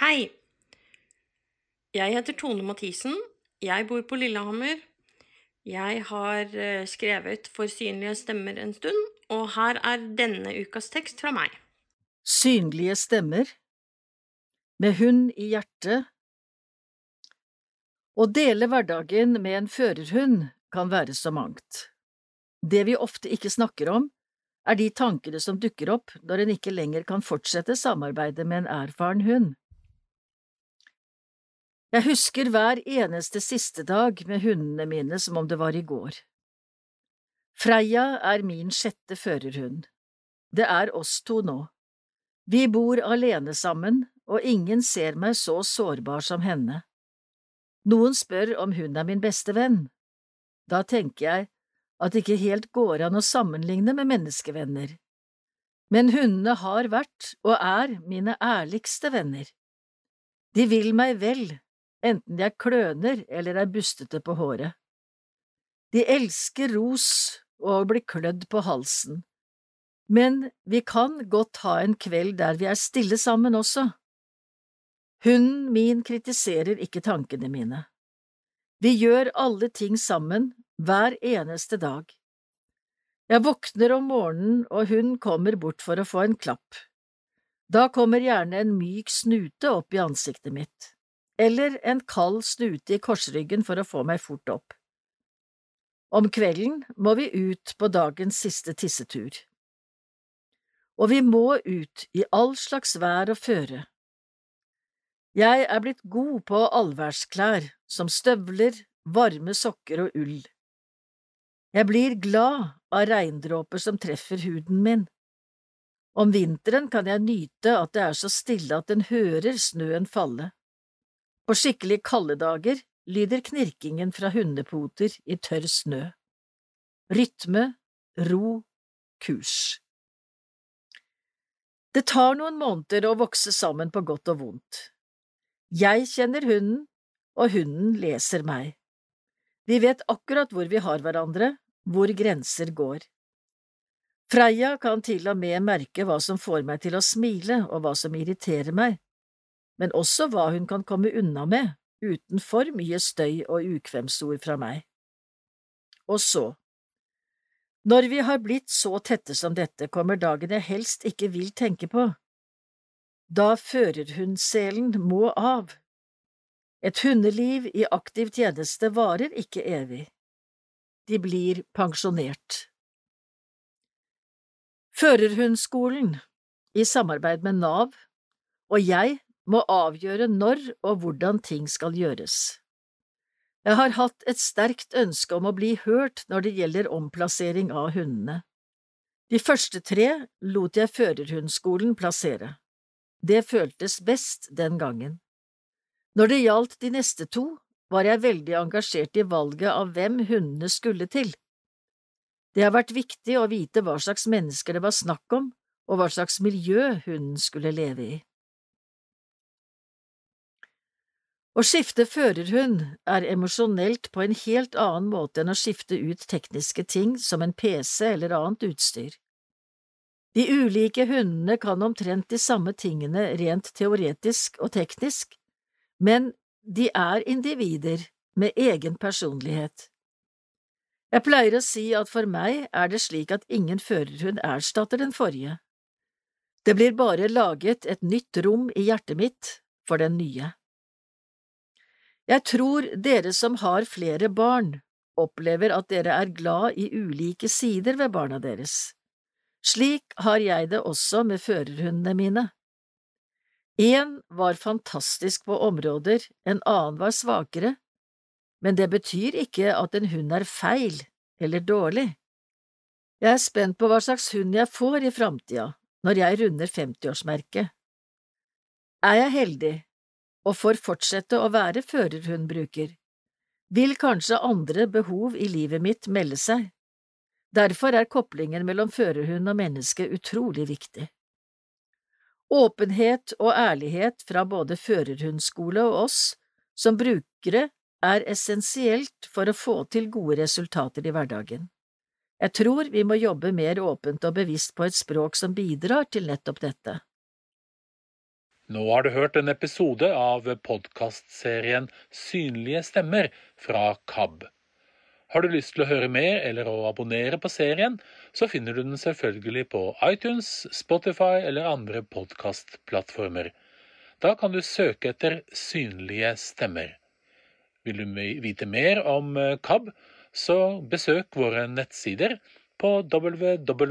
Hei! Jeg heter Tone Mathisen. Jeg bor på Lillehammer. Jeg har eh, skrevet For synlige stemmer en stund, og her er denne ukas tekst fra meg. Synlige stemmer Med hund i hjertet Å dele hverdagen med en førerhund kan være så mangt. Det vi ofte ikke snakker om, er de tankene som dukker opp når en ikke lenger kan fortsette samarbeidet med en erfaren hund. Jeg husker hver eneste siste dag med hundene mine som om det var i går. Freia er min sjette førerhund. Det er oss to nå. Vi bor alene sammen, og ingen ser meg så sårbar som henne. Noen spør om hun er min beste venn. Da tenker jeg at det ikke helt går an å sammenligne med menneskevenner. Men hundene har vært og er mine ærligste venner. De vil meg vel, enten de er kløner eller er bustete på håret. De elsker ros og å bli klødd på halsen, men vi kan godt ha en kveld der vi er stille sammen også. Hunden min kritiserer ikke tankene mine. Vi gjør alle ting sammen, hver eneste dag. Jeg våkner om morgenen, og hun kommer bort for å få en klapp. Da kommer gjerne en myk snute opp i ansiktet mitt eller en kald snute i korsryggen for å få meg fort opp. Om kvelden må vi ut på dagens siste tissetur. Og vi må ut i all slags vær og føre. Jeg er blitt god på allværsklær som støvler, varme sokker og ull. Jeg blir glad av regndråper som treffer huden min. Om vinteren kan jeg nyte at det er så stille at en hører snøen falle. På skikkelig kalde dager lyder knirkingen fra hundepoter i tørr snø. Rytme, ro, kurs. Det tar noen måneder å vokse sammen på godt og vondt. Jeg kjenner hunden, og hunden leser meg. Vi vet akkurat hvor vi har hverandre, hvor grenser går. Freia kan til og med merke hva som får meg til å smile og hva som irriterer meg, men også hva hun kan komme unna med uten for mye støy og ukvemsord fra meg. Og så, når vi har blitt så tette som dette, kommer dagen jeg helst ikke vil tenke på. Da førerhundselen må av. Et hundeliv i aktiv tjeneste varer ikke evig. De blir pensjonert. Førerhundskolen, i samarbeid med Nav, og jeg må avgjøre når og hvordan ting skal gjøres. Jeg har hatt et sterkt ønske om å bli hørt når det gjelder omplassering av hundene. De første tre lot jeg førerhundskolen plassere. Det føltes best den gangen. Når det gjaldt de neste to, var jeg veldig engasjert i valget av hvem hundene skulle til. Det har vært viktig å vite hva slags mennesker det var snakk om, og hva slags miljø hunden skulle leve i. Å skifte førerhund er emosjonelt på en helt annen måte enn å skifte ut tekniske ting som en PC eller annet utstyr. De ulike hundene kan omtrent de samme tingene rent teoretisk og teknisk, men de er individer med egen personlighet. Jeg pleier å si at for meg er det slik at ingen førerhund erstatter den forrige. Det blir bare laget et nytt rom i hjertet mitt for den nye. Jeg tror dere som har flere barn, opplever at dere er glad i ulike sider ved barna deres. Slik har jeg det også med førerhundene mine. Én var fantastisk på områder, en annen var svakere, men det betyr ikke at en hund er feil eller dårlig. Jeg er spent på hva slags hund jeg får i framtida, når jeg runder femtiårsmerket. Er jeg heldig, og får fortsette å være førerhundbruker, vil kanskje andre behov i livet mitt melde seg. Derfor er koblingen mellom førerhund og menneske utrolig viktig. Åpenhet og ærlighet fra både førerhundskole og oss som brukere er essensielt for å få til gode resultater i hverdagen. Jeg tror vi må jobbe mer åpent og bevisst på et språk som bidrar til nettopp dette. Nå har du hørt en episode av podkastserien Synlige stemmer fra KAB. Har du lyst til å høre mer eller å abonnere på serien, så finner du den selvfølgelig på iTunes, Spotify eller andre podkastplattformer. Da kan du søke etter Synlige stemmer. Vil du vite mer om eh, KAB, så besøk våre nettsider på www.kab.no.